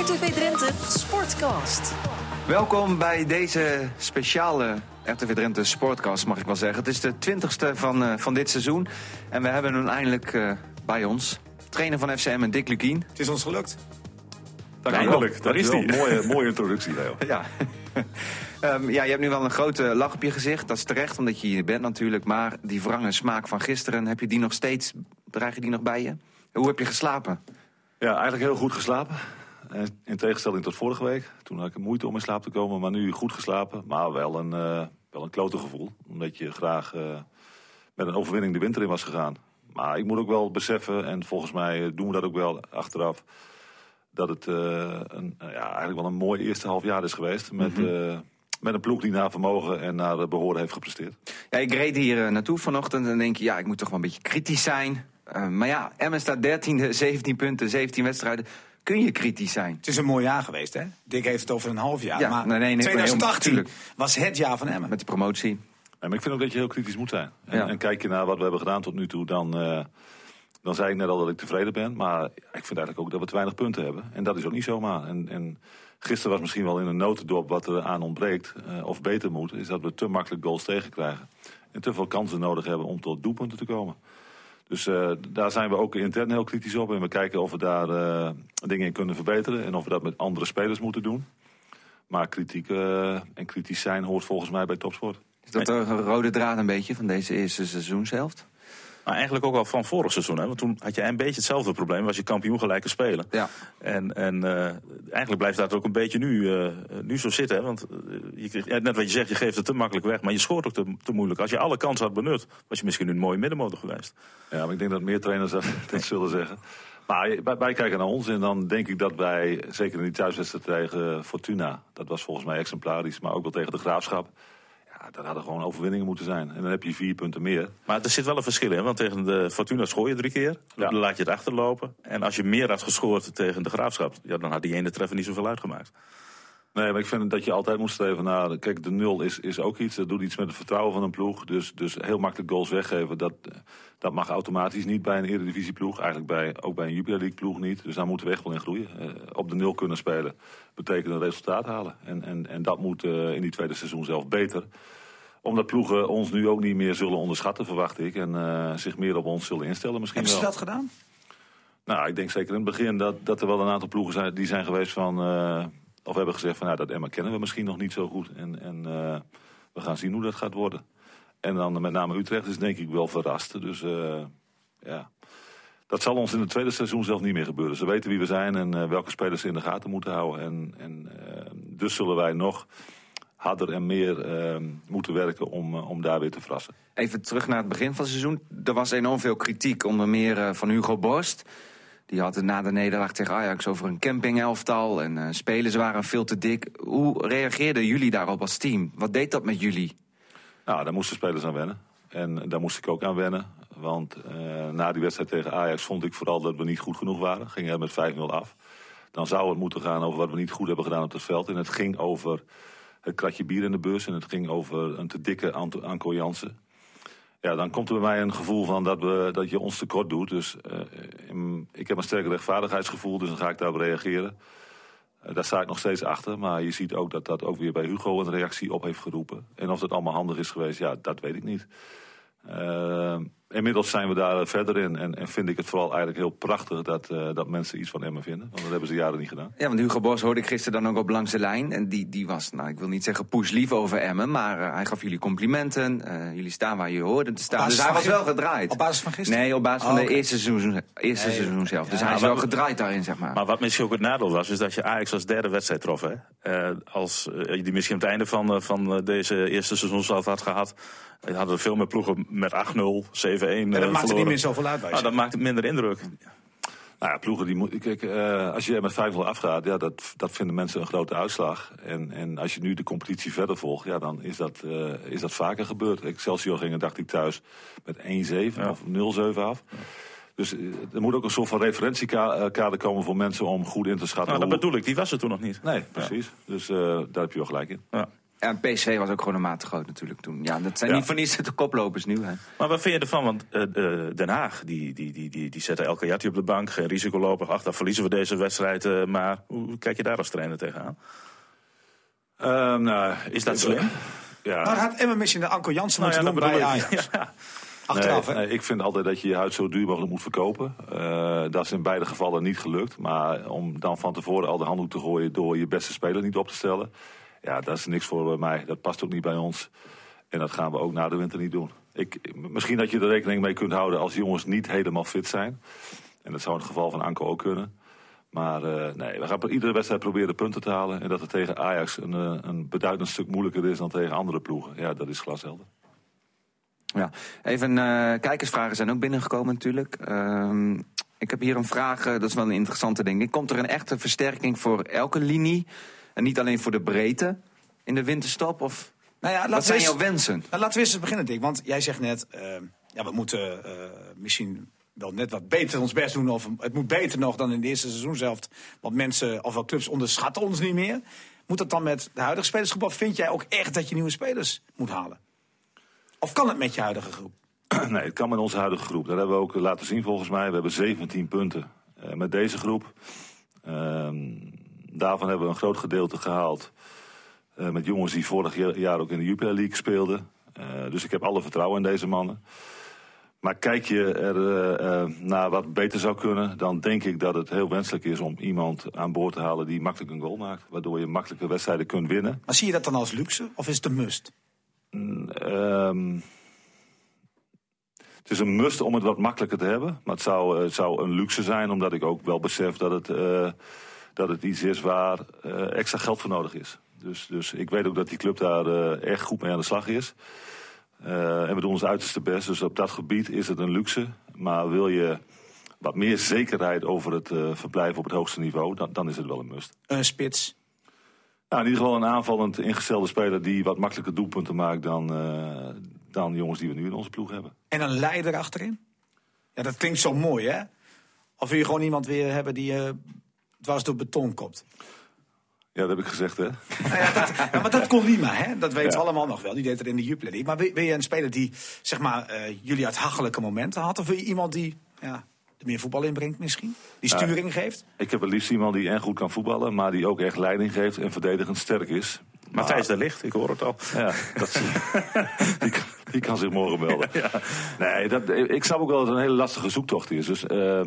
RTV Drenthe Sportcast. Welkom bij deze speciale RTV Drenthe Sportcast, mag ik wel zeggen. Het is de twintigste van, uh, van dit seizoen. En we hebben hem eindelijk uh, bij ons. Trainer van FCM en Dick Lukien. Het is ons gelukt. Eindelijk, daar is hij. Mooie, mooie introductie, Leo. ja. um, ja, je hebt nu wel een grote lach op je gezicht. Dat is terecht, omdat je hier bent natuurlijk. Maar die wrange smaak van gisteren, heb je die nog steeds, draag je die nog bij je? Hoe heb je geslapen? Ja, eigenlijk heel goed geslapen. In tegenstelling tot vorige week. Toen had ik moeite om in slaap te komen. Maar nu goed geslapen. Maar wel een, uh, wel een klote gevoel. Omdat je graag uh, met een overwinning de winter in was gegaan. Maar ik moet ook wel beseffen, en volgens mij doen we dat ook wel achteraf... dat het uh, een, ja, eigenlijk wel een mooi eerste half jaar is geweest. Met... Mm -hmm. Met een ploeg die naar vermogen en naar behoren heeft gepresteerd. Ja, ik reed hier naartoe vanochtend en denk je, ja, ik moet toch wel een beetje kritisch zijn. Uh, maar ja, Emmen staat 13e, 17 punten, 17 wedstrijden. Kun je kritisch zijn? Het is een mooi jaar geweest, hè? Dick heeft het over een half jaar. Ja, maar nee, nee, nee, 2018 heel, was het jaar van Emmen. Met de promotie. Ja, maar ik vind ook dat je heel kritisch moet zijn. En, Ja. en kijk je naar wat we hebben gedaan tot nu toe, dan, uh, dan zei ik net al dat ik tevreden ben. Maar ik vind eigenlijk ook dat we te weinig punten hebben. En dat is ook niet zomaar. En, en gisteren was misschien wel in een notendop wat er aan ontbreekt, uh, of beter moet, is dat we te makkelijk goals tegenkrijgen. En te veel kansen nodig hebben om tot doelpunten te komen. Dus uh, daar zijn we ook intern heel kritisch op. En we kijken of we daar uh, dingen in kunnen verbeteren. En of we dat met andere spelers moeten doen. Maar kritiek uh, en kritisch zijn hoort volgens mij bij topsport. Is dat een rode draad een beetje van deze eerste seizoenshelft? Maar eigenlijk ook al van vorig seizoen. Hè? Want toen had je een beetje hetzelfde probleem. Was je kampioen gelijke spelen. Ja. En, en uh, eigenlijk blijft dat ook een beetje nu, uh, nu zo zitten. Hè? Want uh, je, net wat je zegt, je geeft het te makkelijk weg. Maar je scoort ook te, te moeilijk. Als je alle kansen had benut, was je misschien nu een mooie middenmotor geweest. Ja, maar ik denk dat meer trainers dat, dat zullen zeggen. Maar wij, wij, kijken naar ons en dan denk ik dat wij, zeker in die thuiswedstrijd tegen Fortuna... dat was volgens mij exemplarisch, maar ook wel tegen de Graafschap... Ja, dat hadden gewoon overwinningen moeten zijn. En dan heb je vier punten meer. Maar er zit wel een verschil in, want tegen de Fortuna schoor je drie keer. Ja. Dan laat je het achterlopen. En als je meer had gescoord tegen de Graafschap... Ja, dan had die ene treffer niet zoveel uitgemaakt. Nee, maar ik vind dat je altijd moet streven naar... Kijk, de nul is, is ook iets, dat doet iets met het vertrouwen van een ploeg. Dus, dus heel makkelijk goals weggeven, dat, dat mag automatisch niet bij een eredivisieploeg. Eigenlijk bij, ook bij een Jupiler League ploeg niet. Dus daar moeten we echt wel in groeien. Uh, op de nul kunnen spelen betekent een resultaat halen. En, en, en dat moet uh, in die tweede seizoen zelf beter omdat ploegen ons nu ook niet meer zullen onderschatten, verwacht ik. En uh, zich meer op ons zullen instellen misschien Hebben wel. ze dat gedaan? Nou, ik denk zeker in het begin dat, dat er wel een aantal ploegen zijn die zijn geweest van... Of hebben gezegd van, nou, dat Emma kennen we misschien nog niet zo goed. En, en uh, we gaan zien hoe dat gaat worden. En dan met name Utrecht is denk ik wel verrast. Dus ja, dat zal ons in het tweede seizoen zelf niet meer gebeuren. Ze weten wie we zijn en welke spelers ze in de gaten moeten houden. En, en dus zullen wij nog harder en meer moeten werken om, om daar weer te verrassen. Even terug naar het begin van het seizoen. Er was enorm veel kritiek, onder meer van Hugo Borst. Die had het na de nederlaag tegen Ajax over een campingelftal. En uh, spelers waren veel te dik. Hoe reageerden jullie daarop als team? Wat deed dat met jullie? Nou, daar moesten spelers aan wennen. En daar moest ik ook aan wennen. Want na die wedstrijd tegen Ajax vond ik vooral dat we niet goed genoeg waren. Gingen er met 5-0 af. Dan zou het moeten gaan over wat we niet goed hebben gedaan op het veld. En het ging over het kratje bier in de bus en het ging over een te dikke Anko Jansen. Ja, dan komt er bij mij een gevoel van dat, we, dat je ons tekort doet. Dus uh, ik heb een sterk rechtvaardigheidsgevoel, dus dan ga ik daarop reageren. Uh, daar sta ik nog steeds achter, maar je ziet ook dat dat ook weer bij Hugo een reactie op heeft geroepen. En of dat allemaal handig is geweest, ja, dat weet ik niet. Uh, inmiddels zijn we daar verder in en, en, vind ik het vooral eigenlijk heel prachtig dat, uh, dat mensen iets van Emmen vinden. Want dat hebben ze jaren niet gedaan. Ja, want Hugo Bos hoorde ik gisteren dan ook op langs de lijn. En die, die was, nou ik wil niet zeggen pushlief over Emmen, maar uh, hij gaf jullie complimenten. Uh, jullie staan waar je hoorden te staan. Dus hij was wel gedraaid. Op basis van gisteren? Nee, op basis van oh, de eerste seizoen, eerste nee, seizoen zelf. Dus ja, hij is wel gedraaid daarin, zeg maar. Maar wat misschien ook het nadeel was, is dat je Ajax als derde wedstrijd trof. Hè? als je die misschien aan het einde van, van deze eerste seizoen had gehad, hadden er veel meer ploegen met 8-0, 7-1 ja, dat maakt het niet meer zoveel uit bij ah, Dat maakt het minder indruk. Nou ja, ploegen die moet. Kijk, uh, als je met 5-0 afgaat, ja, dat, dat vinden mensen een grote uitslag. En, en als je nu de competitie verder volgt, ja, dan is dat, uh, is dat vaker gebeurd. Excelsior ging, dacht ik, thuis met 1-7 ja. of 0-7 af. Ja. Dus er moet ook een soort van referentiekader komen voor mensen om goed in te schatten. Nou, dat bedoel ik, die was er toen nog niet. Nee, precies. Ja. Dus uh, daar heb je wel gelijk in. Ja. Ja, PSV was ook gewoon een mate groot natuurlijk toen. Ja, dat zijn niet voor niets de koplopers nu. Hè. Maar wat vind je ervan? Want uh, Den Haag, die, die, die, die, die zetten elke Jatti op de bank. Geen risicoloper. Ach, dan verliezen we deze wedstrijd. Uh, maar hoe kijk je daar als trainer tegenaan? Uh, nou, is dat slim? Ja. Nou, had Emma misschien de Anko Jansen nou, moeten doen bij Ajax. Ja. Achteraf, nee, nee, ik vind altijd dat je je huid zo duur mogelijk moet verkopen. Uh, dat is in beide gevallen niet gelukt. Maar om dan van tevoren al de handdoek te gooien door je beste speler niet op te stellen. Ja, dat is niks voor mij. Dat past ook niet bij ons. En dat gaan we ook na de winter niet doen. Ik, misschien dat je er rekening mee kunt houden als jongens niet helemaal fit zijn. En dat zou het geval van Anko ook kunnen. Maar uh, nee, we gaan iedere wedstrijd proberen punten te halen. En dat het tegen Ajax een, eh, een beduidend stuk moeilijker is dan tegen andere ploegen. Ja, dat is glashelder. Ja, even uh, kijkersvragen zijn ook binnengekomen natuurlijk. Uh, ik heb hier een vraag, dat is wel een interessante ding. Komt er een echte versterking voor elke linie? En niet alleen voor de breedte in de winterstop? Of nou ja, wat zijn jouw wensen? Nou, laten we eens beginnen, Dick. Want jij zegt net, uh, ja, we moeten uh, misschien wel net wat beter ons best doen. Of het moet beter nog dan in de eerste seizoen zelf. Want mensen of wel clubs onderschatten ons niet meer. Moet dat dan met de huidige spelersgroep? Of vind jij ook echt dat je nieuwe spelers moet halen? Of kan het met je huidige groep? Nee, het kan met onze huidige groep. Dat hebben we ook laten zien volgens mij. We hebben 17 punten uh, met deze groep. Ehm, daarvan hebben we een groot gedeelte gehaald. Uh, met jongens die vorig jaar ook in de Jupiler League speelden. Uh, dus ik heb alle vertrouwen in deze mannen. Maar kijk je er uh, naar wat beter zou kunnen, dan denk ik dat het heel wenselijk is om iemand aan boord te halen die makkelijk een goal maakt. Waardoor je makkelijke wedstrijden kunt winnen. Maar zie je dat dan als luxe of is het een must? Mm, ehm, het is een must om het wat makkelijker te hebben. Maar het zou, het zou een luxe zijn, omdat ik ook wel besef dat het, uh, dat het iets is waar uh, extra geld voor nodig is. Dus, dus ik weet ook dat die club daar uh, erg goed mee aan de slag is. Uh, en we doen ons uiterste best. Dus op dat gebied is het een luxe. Maar wil je wat meer zekerheid over het uh, verblijf op het hoogste niveau, dan, dan is het wel een must. Een spits? Nou, in ieder geval een aanvallend ingestelde speler die wat makkelijker doelpunten maakt dan, dan jongens die we nu in onze ploeg hebben. En een leider achterin? Ja, dat klinkt zo mooi, hè? Of wil je gewoon iemand weer hebben die dwars door beton komt? Ja, dat heb ik gezegd, hè? Nou ja, dat, ja, maar dat kon Lima, hè? Dat weten ja. we allemaal nog wel. Die deed het in de Jupiler League. Maar wil, je een speler die, zeg maar, uh, jullie hachelijke momenten had? Of wil je iemand die ja, er meer voetbal inbrengt misschien? Die sturing ja, geeft? Ik heb het liefst iemand die en goed kan voetballen... maar die ook echt leiding geeft en verdedigend sterk is. Matthijs de Licht, ik hoor het al. Ja, dat, die, kan, die kan zich morgen melden. Ja. Nee, dat, ik snap ook wel dat het een hele lastige zoektocht is. Dus uh,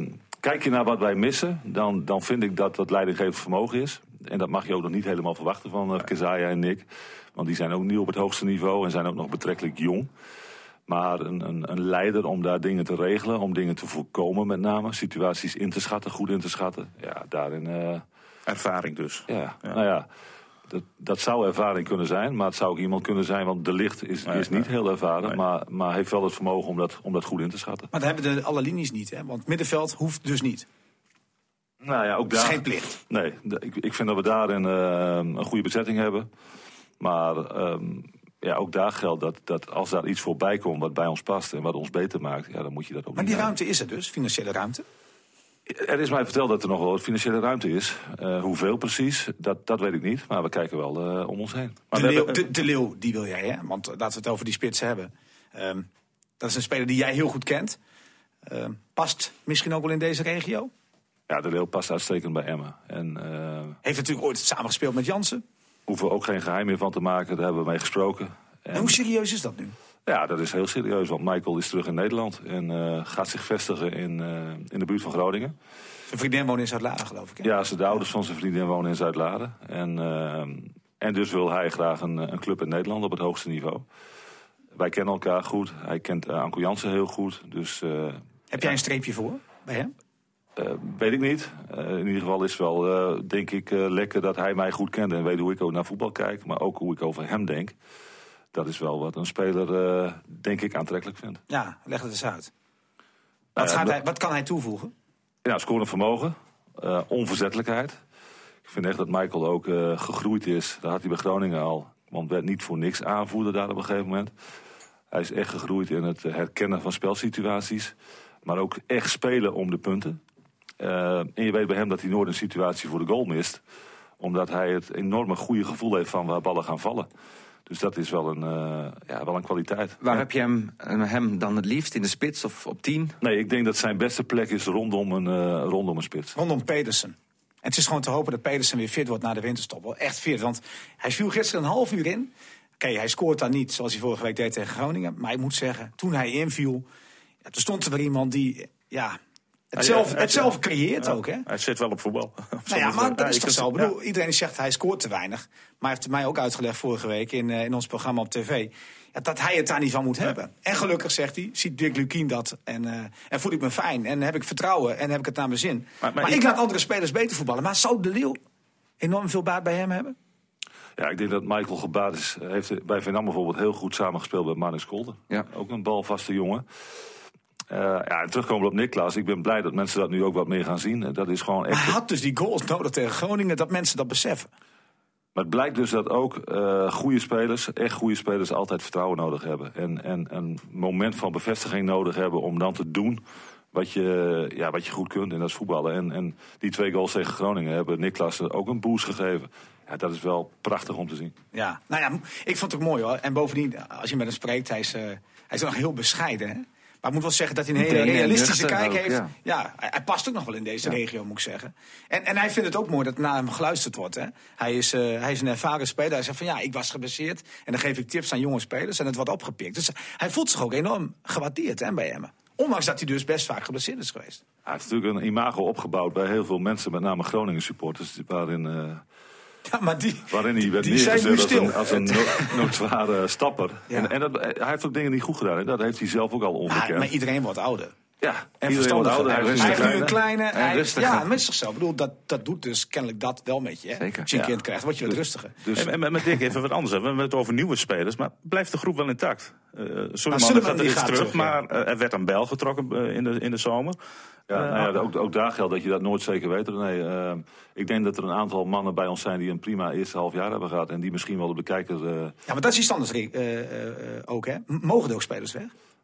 kijk je naar wat wij missen, dan, dan vind ik dat dat leidinggevend vermogen is. En dat mag je ook nog niet helemaal verwachten van uh, en Nick. Want die zijn ook nu op het hoogste niveau en zijn ook nog betrekkelijk jong. Maar een, een, een, leider om daar dingen te regelen, om dingen te voorkomen met name. Situaties in te schatten, goed in te schatten. Ja, daarin... Uh, Ervaring dus. Ja, ja. nou ja. Dat, dat, zou ervaring kunnen zijn, maar het zou ook iemand kunnen zijn... want de licht is, nee, is niet nee. heel ervaren, nee. maar, maar heeft wel het vermogen om dat, om dat goed in te schatten. Maar dan hebben de alle linies niet, hè? want middenveld hoeft dus niet. Nou ja, ook daar. is geen plicht. Nee, ik, ik vind dat we daarin uh, een goede bezetting hebben. Maar um, ja, ook daar geldt dat, dat als daar iets voorbij komt wat bij ons past en wat ons beter maakt, ja, dan moet je dat ook. Maar die ruimte is er dus, financiële ruimte? Er is mij verteld dat er nog wel financiële ruimte is. Uh, hoeveel precies, dat, dat weet ik niet. Maar we kijken wel uh, om ons heen. Maar de, leeuw, de, de leeuw, die wil jij, hè? Want laten we het over die spitsen hebben. Um, dat is een speler die jij heel goed kent. Uh, past misschien ook wel in deze regio? Ja, de Leeuw past uitstekend bij Emmen. En, uh, Heeft natuurlijk ooit samengespeeld met Jansen? Hoeven we ook geen geheim meer van te maken, daar hebben we mee gesproken. En, en hoe serieus is dat nu? Ja, dat is heel serieus, want Michael is terug in Nederland en uh, gaat zich vestigen in, uh, in de buurt van Groningen. Zijn vriendin woont in Zuid-Laren, geloof ik. Hè? Ja, de ouders van zijn vriendin wonen in Zuid-Laren. En, uh, en dus wil hij graag een, een club in Nederland op het hoogste niveau. Wij kennen elkaar goed. Hij kent Anko Jansen heel goed. Dus, Heb jij een streepje voor bij hem? Uh, weet ik niet. Uh, in ieder geval is wel, uh, denk ik, lekker dat hij mij goed kent en weet hoe ik ook naar voetbal kijk. Maar ook hoe ik over hem denk. Dat is wel wat een speler, denk ik, aantrekkelijk vindt. Ja, leg het eens uit. Wat, gaat hij, wat kan hij toevoegen? Ja, scorend vermogen. onverzettelijkheid. Ik vind echt dat Michael ook gegroeid is. Dat had hij bij Groningen al. Want werd niet voor niks aanvoerder daar op een gegeven moment. Hij is echt gegroeid in het herkennen van spelsituaties. Maar ook echt spelen om de punten. Uh, en je weet bij hem dat hij nooit een situatie voor de goal mist. Omdat hij het enorme goede gevoel heeft van waar ballen gaan vallen. Dus dat is wel een, eh, ja, wel een kwaliteit. Waar Ja. heb je hem, hem dan het liefst? In de spits of op 10? Nee, ik denk dat zijn beste plek is rondom een, eh, rondom een spits. Rondom Pedersen. En het is gewoon te hopen dat Pedersen weer fit wordt na de winterstop. Wel echt fit, want hij viel gisteren een half uur in. Oké, hij scoort dan niet zoals hij vorige week deed tegen Groningen. Maar ik moet zeggen, toen hij inviel, ja, toen stond er weer iemand die ja, het, zelf, het zelf creëert ook. Hè? Hij zit wel op voetbal. Nou ja, maar dat is toch zo? Ik bedoel, Iedereen die zegt hij scoort te weinig. Maar hij heeft mij ook uitgelegd vorige week in, eh, in ons programma op tv. Ja, dat hij het daar niet van moet hebben. En gelukkig zegt hij, ziet Dick Lukien dat. En, eh, en voel ik me fijn. En heb ik vertrouwen. En heb ik het naar mijn zin. Maar, maar ik, ik- laat andere spelers beter voetballen. Maar zou de Leeuw enorm veel baat bij hem hebben? Ja, ik denk dat Michael Gebaat is, heeft bij Venam bijvoorbeeld heel goed samengespeeld met Marnix Kolder. Ja. Ook een balvaste jongen. Eh, ja, en terugkomen op Niklas. Ik ben blij dat mensen dat nu ook wat meer gaan zien. Dat is gewoon echt. hij had dus die goals nodig tegen Groningen. Dat mensen dat beseffen. Maar het blijkt dus dat ook eh goede spelers, echt goede spelers, altijd vertrouwen nodig hebben. En, en een moment van bevestiging nodig hebben om dan te doen wat je, ja, wat je goed kunt. En dat is voetballen. En, en die twee goals tegen Groningen hebben Niklas ook een boost gegeven. Ja, dat is wel prachtig om te zien. Ja, nou ja, ik vond het ook mooi hoor. En bovendien, als je met hem spreekt, hij is, eh, hij is nog heel bescheiden. Hè? Maar ik moet wel zeggen dat hij een hele en realistische kijk ook, heeft. ja. Ja, hij, hij past ook nog wel in deze regio, moet ik zeggen. En, en hij vindt het ook mooi dat naar hem geluisterd wordt. Hè? Hij, is, eh, hij is een ervaren speler. Hij zegt van ja, ik was geblesseerd. En dan geef ik tips aan jonge spelers en het wordt opgepikt. Dus hij voelt zich ook enorm gewaardeerd hè, bij hem. Ondanks dat hij dus best vaak geblesseerd is geweest. Hij heeft natuurlijk een imago opgebouwd bij heel veel mensen, met name Groningen supporters, waarin, eh, Ja, maar die, waarin hij werd die zijn nu neergezet stil. als een, als een no- noodzware stapper. Ja. En, en dat, hij heeft ook dingen niet goed gedaan. En dat heeft hij zelf ook al maar, onderkend. maar iedereen wordt ouder. Ja, En verstandiger. ouder. En Hij heeft nu een kleine-. En hij-. Ja, met zichzelf. Ik bedoel, dat, dat doet dus kennelijk dat wel met je. Hè? Zeker. Als je een Ja. kind krijgt, word je wat rustiger. Dus, En, en met Dick even wat anders. We hebben het over nieuwe spelers, maar blijft de groep wel intact? Uh, Suleiman Suleiman gaat, is gaat terug, terug, ja. maar eh, er werd een bel getrokken eh, in, de, in de zomer. Ja, Eh, nou ja, ook, ook daar geldt dat je dat nooit zeker weet. Nee, eh, ik denk dat er een aantal mannen bij ons zijn die een prima eerste half jaar hebben gehad. En die misschien wel op de kijker. eh, Ja, maar dat is iets anders Rick, eh, eh, eh, ook. Hè? Mogen er ook spelers weg?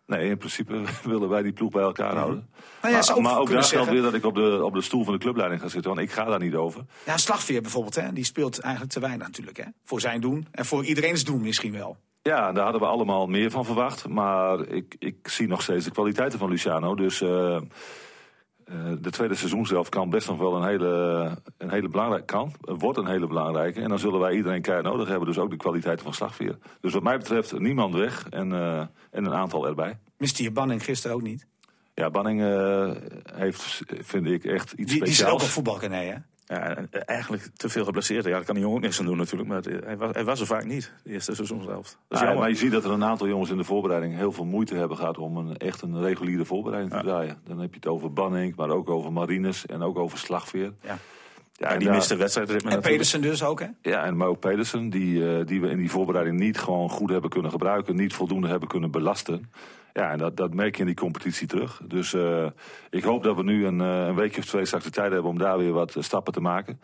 Nee, in principe willen wij die ploeg bij elkaar houden. Nou ja, maar, ook maar ook daar geldt weer dat ik op de, op de stoel van de clubleiding ga zitten. Want ik ga daar niet over. Ja, Slagveer bijvoorbeeld, hè? die speelt eigenlijk te weinig natuurlijk. Hè? Voor zijn doen en voor iedereen's doen misschien wel. Ja, daar hadden we allemaal meer van verwacht. Maar ik, ik zie nog steeds de kwaliteiten van Luciano. Dus eh, de tweede seizoenshelft kan best nog wel een hele, een hele belangrijke kan. Wordt een hele belangrijke. En dan zullen wij iedereen keihard nodig hebben. Dus ook de kwaliteiten van slagveer. Dus wat mij betreft niemand weg en, eh, en een aantal erbij. Miste je Banning gisteren ook niet? Ja, Banning eh, heeft, vind ik, echt iets Die, die zit ook speciaals. voetbal, nee, hè? Ja, en, eh, eigenlijk te veel geblesseerd. Ja, daar kan die jongen ook niks aan doen natuurlijk. Maar hij was, hij was er vaak niet, de eerste seizoenshelft. Dat is Ja, maar je ziet dat er een aantal jongens in de voorbereiding heel veel moeite hebben gehad om een, echt een reguliere voorbereiding te draaien. Dan heb je het over Banning, maar ook over Marines en ook over Slagveer. Ja. Ja, en die miste wedstrijdritme En. Pedersen dus ook, hè? Ja, en maar ook Pedersen, die, eh, die we in die voorbereiding niet gewoon goed hebben kunnen gebruiken, niet voldoende hebben kunnen belasten. Ja, en dat, dat merk je in die competitie terug. Dus eh, ik hoop dat we nu een, eh, een weekje of twee straks de tijd hebben om daar weer wat eh, stappen te maken.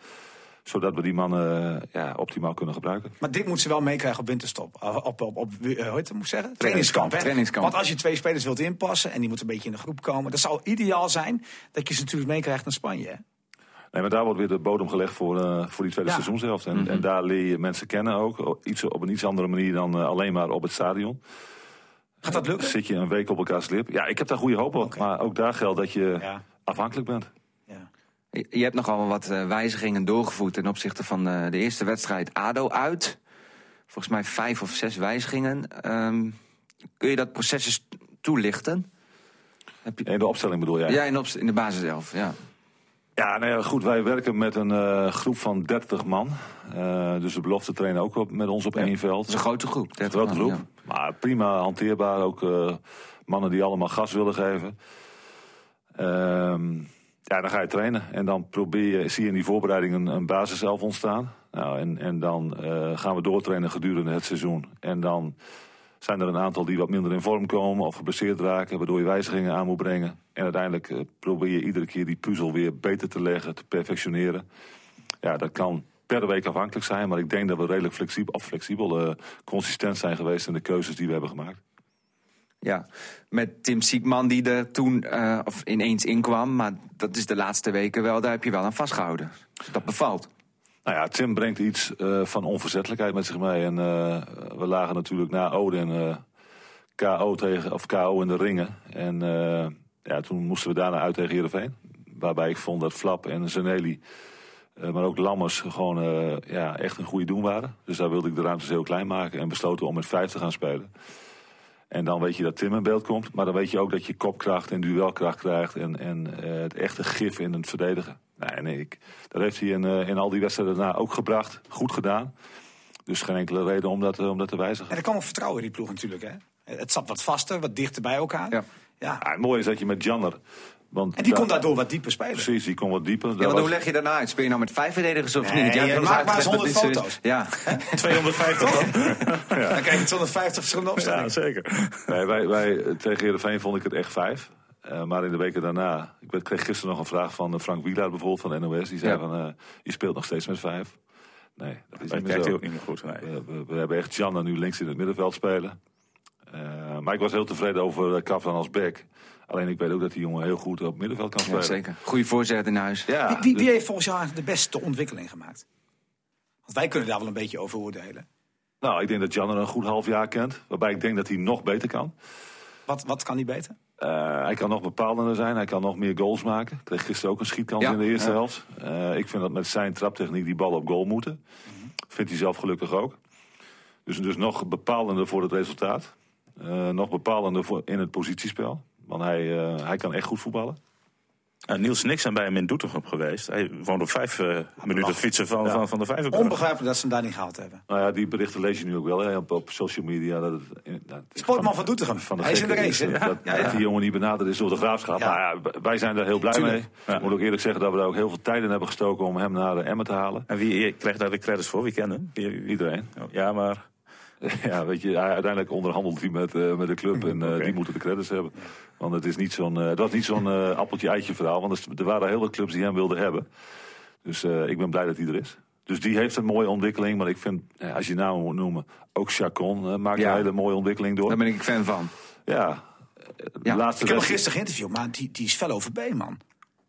Zodat we die mannen ja, optimaal kunnen gebruiken. Maar dit moet ze wel meekrijgen op winterstop. Op, op, op, hoe heet het, moet ik zeggen? Trainingskamp, trainingskamp. Want als je twee spelers wilt inpassen en die moeten een beetje in de groep komen, dat zou ideaal zijn dat je ze natuurlijk meekrijgt naar Spanje. Hè? Nee, maar daar wordt weer de bodem gelegd voor, eh, voor die tweede Ja. seizoenshelft. En, en daar leer je mensen kennen ook. Iets, op een iets andere manier dan alleen maar op het stadion. Gaat dat lukken? Zit je een week op elkaars lip. Ja, ik heb daar goede hoop op. Maar ook daar geldt dat je Ja. afhankelijk bent. Ja. Je hebt nogal wat eh, wijzigingen doorgevoerd ten opzichte van eh, de eerste wedstrijd ADO uit. Volgens mij vijf of zes wijzigingen. Ehm, kun je dat proces eens toelichten? Heb je... En de opstelling bedoel jij? Ja, in, op, in de basis zelf, ja. Ja, nou ja, goed. Wij werken met een eh, groep van 30 man. Eh, dus de belofte trainen ook op, met ons op één veld. Dat is een grote groep. Een 30 grote man, groep. ja. Maar prima hanteerbaar. Ook eh, mannen die allemaal gas willen geven. Ehm, ja, dan ga je trainen. En dan probeer je, zie je in die voorbereiding een, een basiself ontstaan. Nou, en, en dan gaan we doortrainen gedurende het seizoen. En dan zijn er een aantal die wat minder in vorm komen of geblesseerd raken, waardoor je wijzigingen aan moet brengen. En uiteindelijk eh, probeer je iedere keer die puzzel weer beter te leggen, te perfectioneren. Ja, dat kan per week afhankelijk zijn, maar ik denk dat we redelijk flexibel, of flexibel, eh, consistent zijn geweest in de keuzes die we hebben gemaakt. Ja, met Tim Siekman die er toen eh, of ineens inkwam. Maar dat is de laatste weken wel, daar heb je wel aan vastgehouden. Dat bevalt. Nou ja, Tim brengt iets eh, van onverzettelijkheid met zich mee. En eh, we lagen natuurlijk na Odin uh, KO, tegen, of KO in de ringen. En ja, toen moesten we daarna uit tegen Heerenveen. Waarbij ik vond dat Flap en Zanelli, maar ook Lammers, gewoon ja, echt een goede doen waren. Dus daar wilde ik de ruimtes heel klein maken en besloten om met vijf te gaan spelen. En dan weet je dat Tim in beeld komt. Maar dan weet je ook dat je kopkracht en duelkracht krijgt. En, en het echte gif in het verdedigen. Nee, nee, ik, dat heeft hij in, uh, in al die wedstrijden daarna ook gebracht. Goed gedaan. Dus geen enkele reden om dat, om dat te wijzigen. En er kwam ook vertrouwen in die ploeg natuurlijk. Hè? Het zat wat vaster, wat dichter bij elkaar. Ja. Ja. ja het mooie is dat je met Janner... Want en die kon daardoor wat dieper spelen. Precies, die kon wat dieper. Ja, was... hoe leg je daarna uit? Speel je nou met vijf verdedigers of nee, niet? Ja, maak maar eens 100 foto's. Ja. 250 dan? ja. Dan krijg je 250 verschillende opstellingen. Ja, zeker. Nee, wij, wij, tegen Heerenveen vond ik het echt vijf. Uh, maar in de weken daarna, ik kreeg gisteren nog een vraag van Frank Wielaert bijvoorbeeld van de NOS. Die zei ja. van, uh, je speelt nog steeds met vijf. Nee, dat is niet meer zo. ook niet meer goed. Nee. We, we, we, hebben echt Janne nu links in het middenveld spelen. Uh, maar ik was heel tevreden over Kafran als back. Alleen ik weet ook dat die jongen heel goed op middenveld kan spelen. Ja, zeker. Goede voorzet in huis. Ja, wie, wie, wie, heeft volgens jou de beste ontwikkeling gemaakt? Want wij kunnen daar wel een beetje over oordelen. Nou, ik denk dat Jan er een goed half jaar kent. Waarbij ik denk dat hij nog beter kan. Wat, wat kan hij beter? Uh, hij kan nog bepalender zijn. Hij kan nog meer goals maken. Kreeg gisteren ook een schietkans ja, in de eerste ja. helft. Uh, ik vind dat met zijn traptechniek die bal op goal moeten. Mm -hmm. Vindt hij zelf gelukkig ook. Dus, dus nog bepalender voor het resultaat. Uh, nog bepalender voor in het positiespel. Want hij, hij kan echt goed voetballen. Uh, Niels en ik zijn bij hem in Doetinchem geweest. Hij woont op vijf uh, minuten fietsen van, ja. van, van de Vijverbrug. Onbegrijpelijk dat ze hem daar niet gehaald hebben. Nou ja, die berichten lees je nu ook wel hè, op, op social media. Dat het, dat Sportman van, van Doetinchem. Van de hij is in de race. Is, dat, ja, dat die jongen niet benaderd is door de graafschap. Ja. Nou ja, wij zijn daar heel blij Tuurlijk. mee. Ik moet ook eerlijk zeggen dat we daar ook heel veel tijd in hebben gestoken om hem naar de Emmen te halen. En wie krijgt daar de credits voor? Wie kennen hem? Iedereen. Ja, maar... Ja, weet je, uiteindelijk onderhandelt hij met, uh, met de club en uh, okay. die moeten de credits hebben. Want het, is niet zo'n, uh, het was niet zo'n appeltje-eitje verhaal, want er waren hele clubs die hem wilden hebben. Dus ik ben blij dat hij er is. Dus die heeft een mooie ontwikkeling, maar ik vind, als je namen moet noemen, ook Chacon maakt ja. een hele mooie ontwikkeling door. Daar ben ik fan van. Ja. ja. Laatste ik heb hem gisteren geïnterviewd, maar die, die is fel over B, man.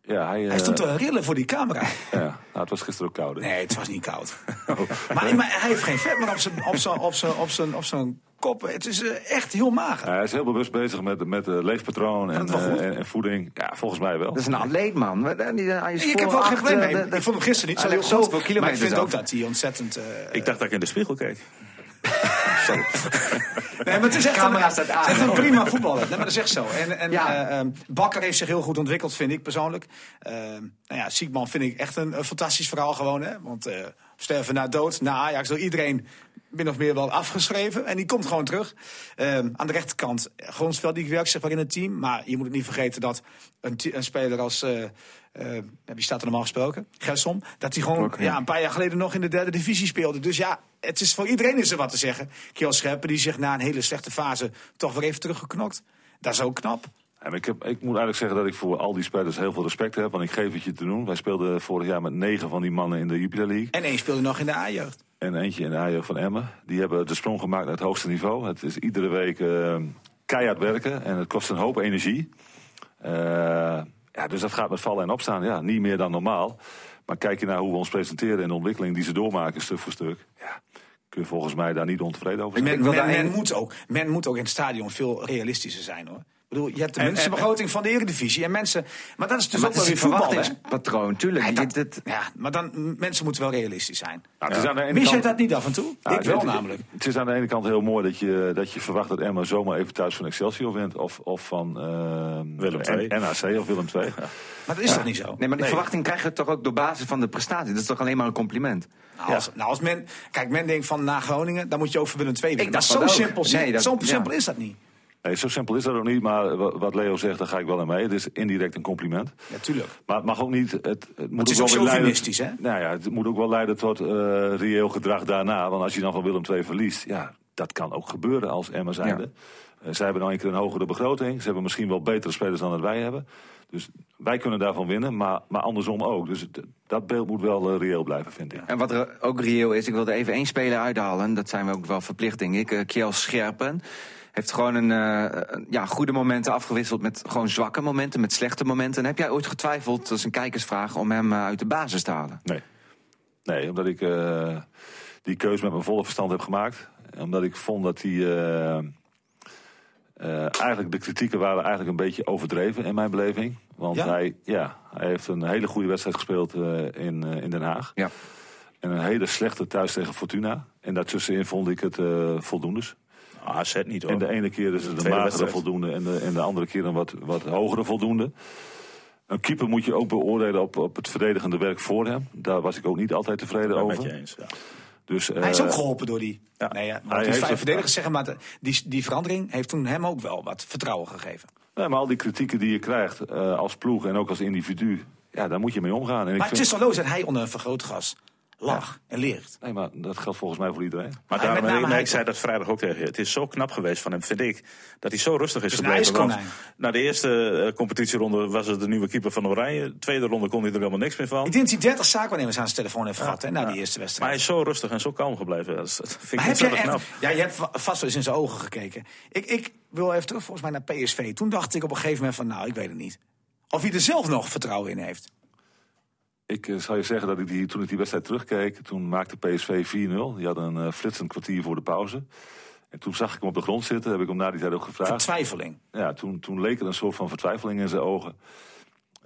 Ja, hij, hij stond te rillen voor die camera. Ja, nou, het was gisteren ook koud. Hè? Nee, het was niet koud. Oh. Maar, maar, hij heeft geen vet meer op zijn, op zijn, op zijn, op zijn, op zijn kop. Het is uh, echt heel mager. Ja, hij is heel bewust bezig met, met uh, leefpatroon en, uh, en, en, voeding. Ja, volgens mij wel. Dat is een atleet, man. ik heb wel geen probleem mee. ik vond hem gisteren niet zo heel Maar ik vind ook dat hij ontzettend... ik dacht dat ik in de spiegel keek. Sorry. Nee, maar het is echt, een, het is echt een prima voetballer. Nee, maar dat is echt zo. En, en ja. uh, um, Bakker heeft zich heel goed ontwikkeld, vind ik persoonlijk. Uh, nou ja, Siekman vind ik echt een, een fantastisch verhaal gewoon. Hè? Want uh, sterven na dood, na Ajax, door iedereen min of meer wel afgeschreven. En die komt gewoon terug. Uh, aan de rechterkant, Gronsveld, die werkt zich wel in het team. Maar je moet het niet vergeten dat een, een speler als... Uh, wie staat er normaal gesproken? Gersom. Dat hij gewoon okay. ja, een paar jaar geleden nog in de derde divisie speelde. Dus ja, het is voor iedereen is er wat te zeggen. Kiel Scherpen die zich na een hele slechte fase toch weer even teruggeknokt. Dat is ook knap. Ja, ik, heb, ik moet eigenlijk zeggen dat ik voor al die spelers heel veel respect heb. Want ik geef het je te doen. Wij speelden vorig jaar met negen van die mannen in de Jupiler League. En één speelde nog in de A-jeugd. En eentje in de A-jeugd van Emmen. Die hebben de sprong gemaakt naar het hoogste niveau. Het is iedere week uh, keihard werken. En het kost een hoop energie. Uh, ja, dus dat gaat met vallen en opstaan. Ja, niet meer dan normaal. Maar kijk je naar hoe we ons presenteren en de ontwikkeling die ze doormaken, stuk voor stuk. Ja, kun je volgens mij daar niet ontevreden over zijn. Men, men, men, moet ook, men moet ook in het stadion veel realistischer zijn hoor. Bedoel, je hebt de minste begroting van de Eredivisie. En mensen, maar dat is dus maar ook wel weer verwachtingspatroon, tuurlijk. Ja, dat, dat, ja, maar dan, mensen moeten wel realistisch zijn. Nou, ja. Mis kant, je dat niet af en toe? Nou, ik wel het, namelijk. Het is aan de ene kant heel mooi dat je, dat je verwacht dat Emma zomaar even thuis van Excelsior wint. Of, of van uh, Willem II. NAC of Willem II. Ja. Maar dat is toch niet zo? Nee, maar die nee. verwachting krijg je toch ook door basis van de prestatie. Dat is toch alleen maar een compliment? Nou, als, nou, als men, kijk, men denkt van na Groningen, dan moet je ook voor Willem II winnen. Dat is zo simpel, nee, dat, zo simpel is dat niet. Nee, zo simpel is dat ook niet. Maar wat Leo zegt, daar ga ik wel aan mee. Het is indirect een compliment. Ja, tuurlijk. Maar het mag ook niet... Het, het, moet het is ook chauvinistisch, hè? Nou ja, het moet ook wel leiden tot uh, reëel gedrag daarna. Want als je dan van Willem II verliest... Ja, dat kan ook gebeuren als Emma zijnde. Ja. Uh, zij hebben nou een keer een hogere begroting. Ze hebben misschien wel betere spelers dan dat wij hebben. Dus wij kunnen daarvan winnen, maar, maar andersom ook. Dus het, dat beeld moet wel uh, reëel blijven, vind ik. En wat er ook reëel is, ik wilde even één speler uithalen. Dat zijn we ook wel verplicht, denk ik. Uh, Kjell Scherpen heeft gewoon een, uh, ja, goede momenten afgewisseld met gewoon zwakke momenten, met slechte momenten. En heb jij ooit getwijfeld, dat is een kijkersvraag, om hem uh, uit de basis te halen? Nee. Nee, omdat ik eh, die keuze met mijn volle verstand heb gemaakt. Omdat ik vond dat die... eh, eh, eigenlijk de kritieken waren eigenlijk een beetje overdreven in mijn beleving. Want Ja? Hij, ja, hij heeft een hele goede wedstrijd gespeeld eh, in, eh, in Den Haag. Ja. En een hele slechte thuis tegen Fortuna. En daartussenin vond ik het eh voldoendes. AZ niet hoor. En de ene keer is het een wedstrijd. voldoende en de, en de andere keer een wat, wat hogere voldoende. Een keeper moet je ook beoordelen op, op het verdedigende werk voor hem. Daar was ik ook niet altijd tevreden ben ik met over. je eens. Ja. Dus, Hij is eh, ook geholpen door die. ja. Nee, ja, die vijf verdedigers zeggen, maar de- die, die verandering heeft toen hem ook wel wat vertrouwen gegeven. nee, maar al die kritieken die je krijgt eh, als ploeg en ook als individu, ja, daar moet je mee omgaan. En ik Maar vind, het is logisch dat hij onder een vergrootglas lag en leert. Nee, maar dat geldt volgens mij voor iedereen. Maar Hij- daarom, nee, hij ik zei dat vrijdag ook tegen je. Het is zo knap geweest van hem, vind ik, dat hij zo rustig is is een gebleven. Want na de eerste eh, competitieronde was het de nieuwe keeper van Oranje. Tweede ronde kon hij er helemaal niks meer van. Ik denk dat hij 30 zaakwaarnemers aan zijn telefoon heeft gehad hè, na die eerste Maar wedstrijd. hij is zo rustig en zo kalm gebleven. Dat, is- dat vind ik Maar heb echt, knap. ja, je hebt va- vast wel eens in zijn ogen gekeken. Ik, ik wil even terug volgens mij naar PSV. Toen dacht ik op een gegeven moment van, nou, ik weet het niet. Of hij er zelf nog vertrouwen in heeft. Ik eh, zal je zeggen dat ik die, toen ik die wedstrijd terugkeek, toen maakte PSV 4-0. Die hadden een uh, flitsend kwartier voor de pauze. En toen zag ik hem op de grond zitten, heb ik hem na die tijd ook gevraagd. Vertwijfeling. Ja, toen, toen leek er een soort van vertwijfeling in zijn ogen.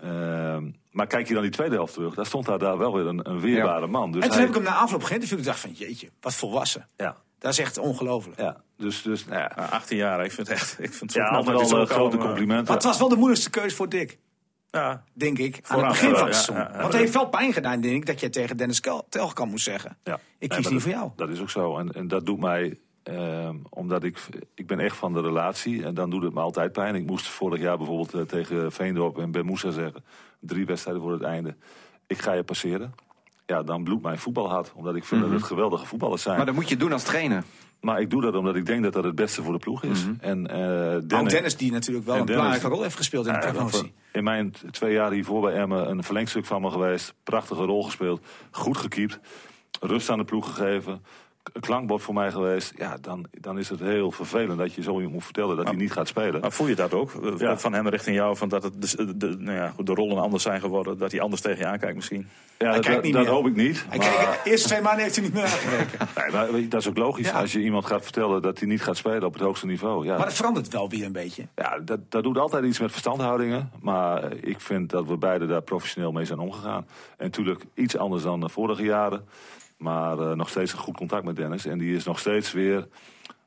Ehm, maar kijk je dan die tweede helft terug, daar stond daar, daar wel weer een, een weerbare man. Dus en toen hij- heb ik hem na afloop geïnterviewd. Ik dacht van, jeetje, wat volwassen. Ja, Dat is echt ongelooflijk. ja. Dus, dus nou ja. Ja, 18 jaar, ik vind het echt. Ik vind het zo Ja, altijd al zo eh, grote eh, complimenten. Maar het was wel de moeilijkste keuze voor Dick. Ja, Denk ik. Aan het begin van het seizoen. ja, ja. Want het heeft wel pijn gedaan, denk ik, dat je tegen Dennis Telkamp moest zeggen. Ja. Ik kies niet dat- voor jou. Dat is ook zo. En, en dat doet mij, ehm, omdat ik, ik ben echt van de relatie. En dan doet het me altijd pijn. Ik moest vorig jaar bijvoorbeeld eh, tegen Veendorp en Ben Moussa zeggen. Drie wedstrijden voor het einde. Ik ga je passeren. Ja, dan bloedt mijn voetbalhart. Omdat ik vind dat het geweldige voetballers zijn. Maar Maar, dat moet je doen als trainer. ik doe dat omdat ik denk dat dat het beste voor de ploeg is. En eh Ook Dennis, die natuurlijk wel en een Dennis- belangrijke rol heeft gespeeld in de Ja, promotie. in mijn twee jaar hiervoor bij Emmen een verlengstuk van me geweest. Prachtige rol gespeeld. Goed gekiept. Rust aan de ploeg gegeven. Klankbord voor mij geweest. Ja, dan, dan is het heel vervelend dat je zo iemand moet vertellen dat hij niet gaat spelen. maar voel je dat ook? eh, Ja. Van hem richting jou, van dat het de, de, nou ja, goed, de rollen anders zijn geworden. Dat hij anders tegen je aankijkt misschien. ja, dat, kijkt niet dat meer. hoop ik niet. Hij Maar, eerste twee maanden heeft hij niet meer aangekeken. nee, maar je, dat is ook logisch. Ja. Als je iemand gaat vertellen dat hij niet gaat spelen op het hoogste niveau. Ja, Maar dat verandert wel weer een beetje. Ja, dat, dat doet altijd iets met verstandhoudingen. Maar eh, ik vind dat we beide daar professioneel mee zijn omgegaan. En natuurlijk iets anders dan de vorige jaren. Maar eh, nog steeds een goed contact met Dennis. En die is nog steeds weer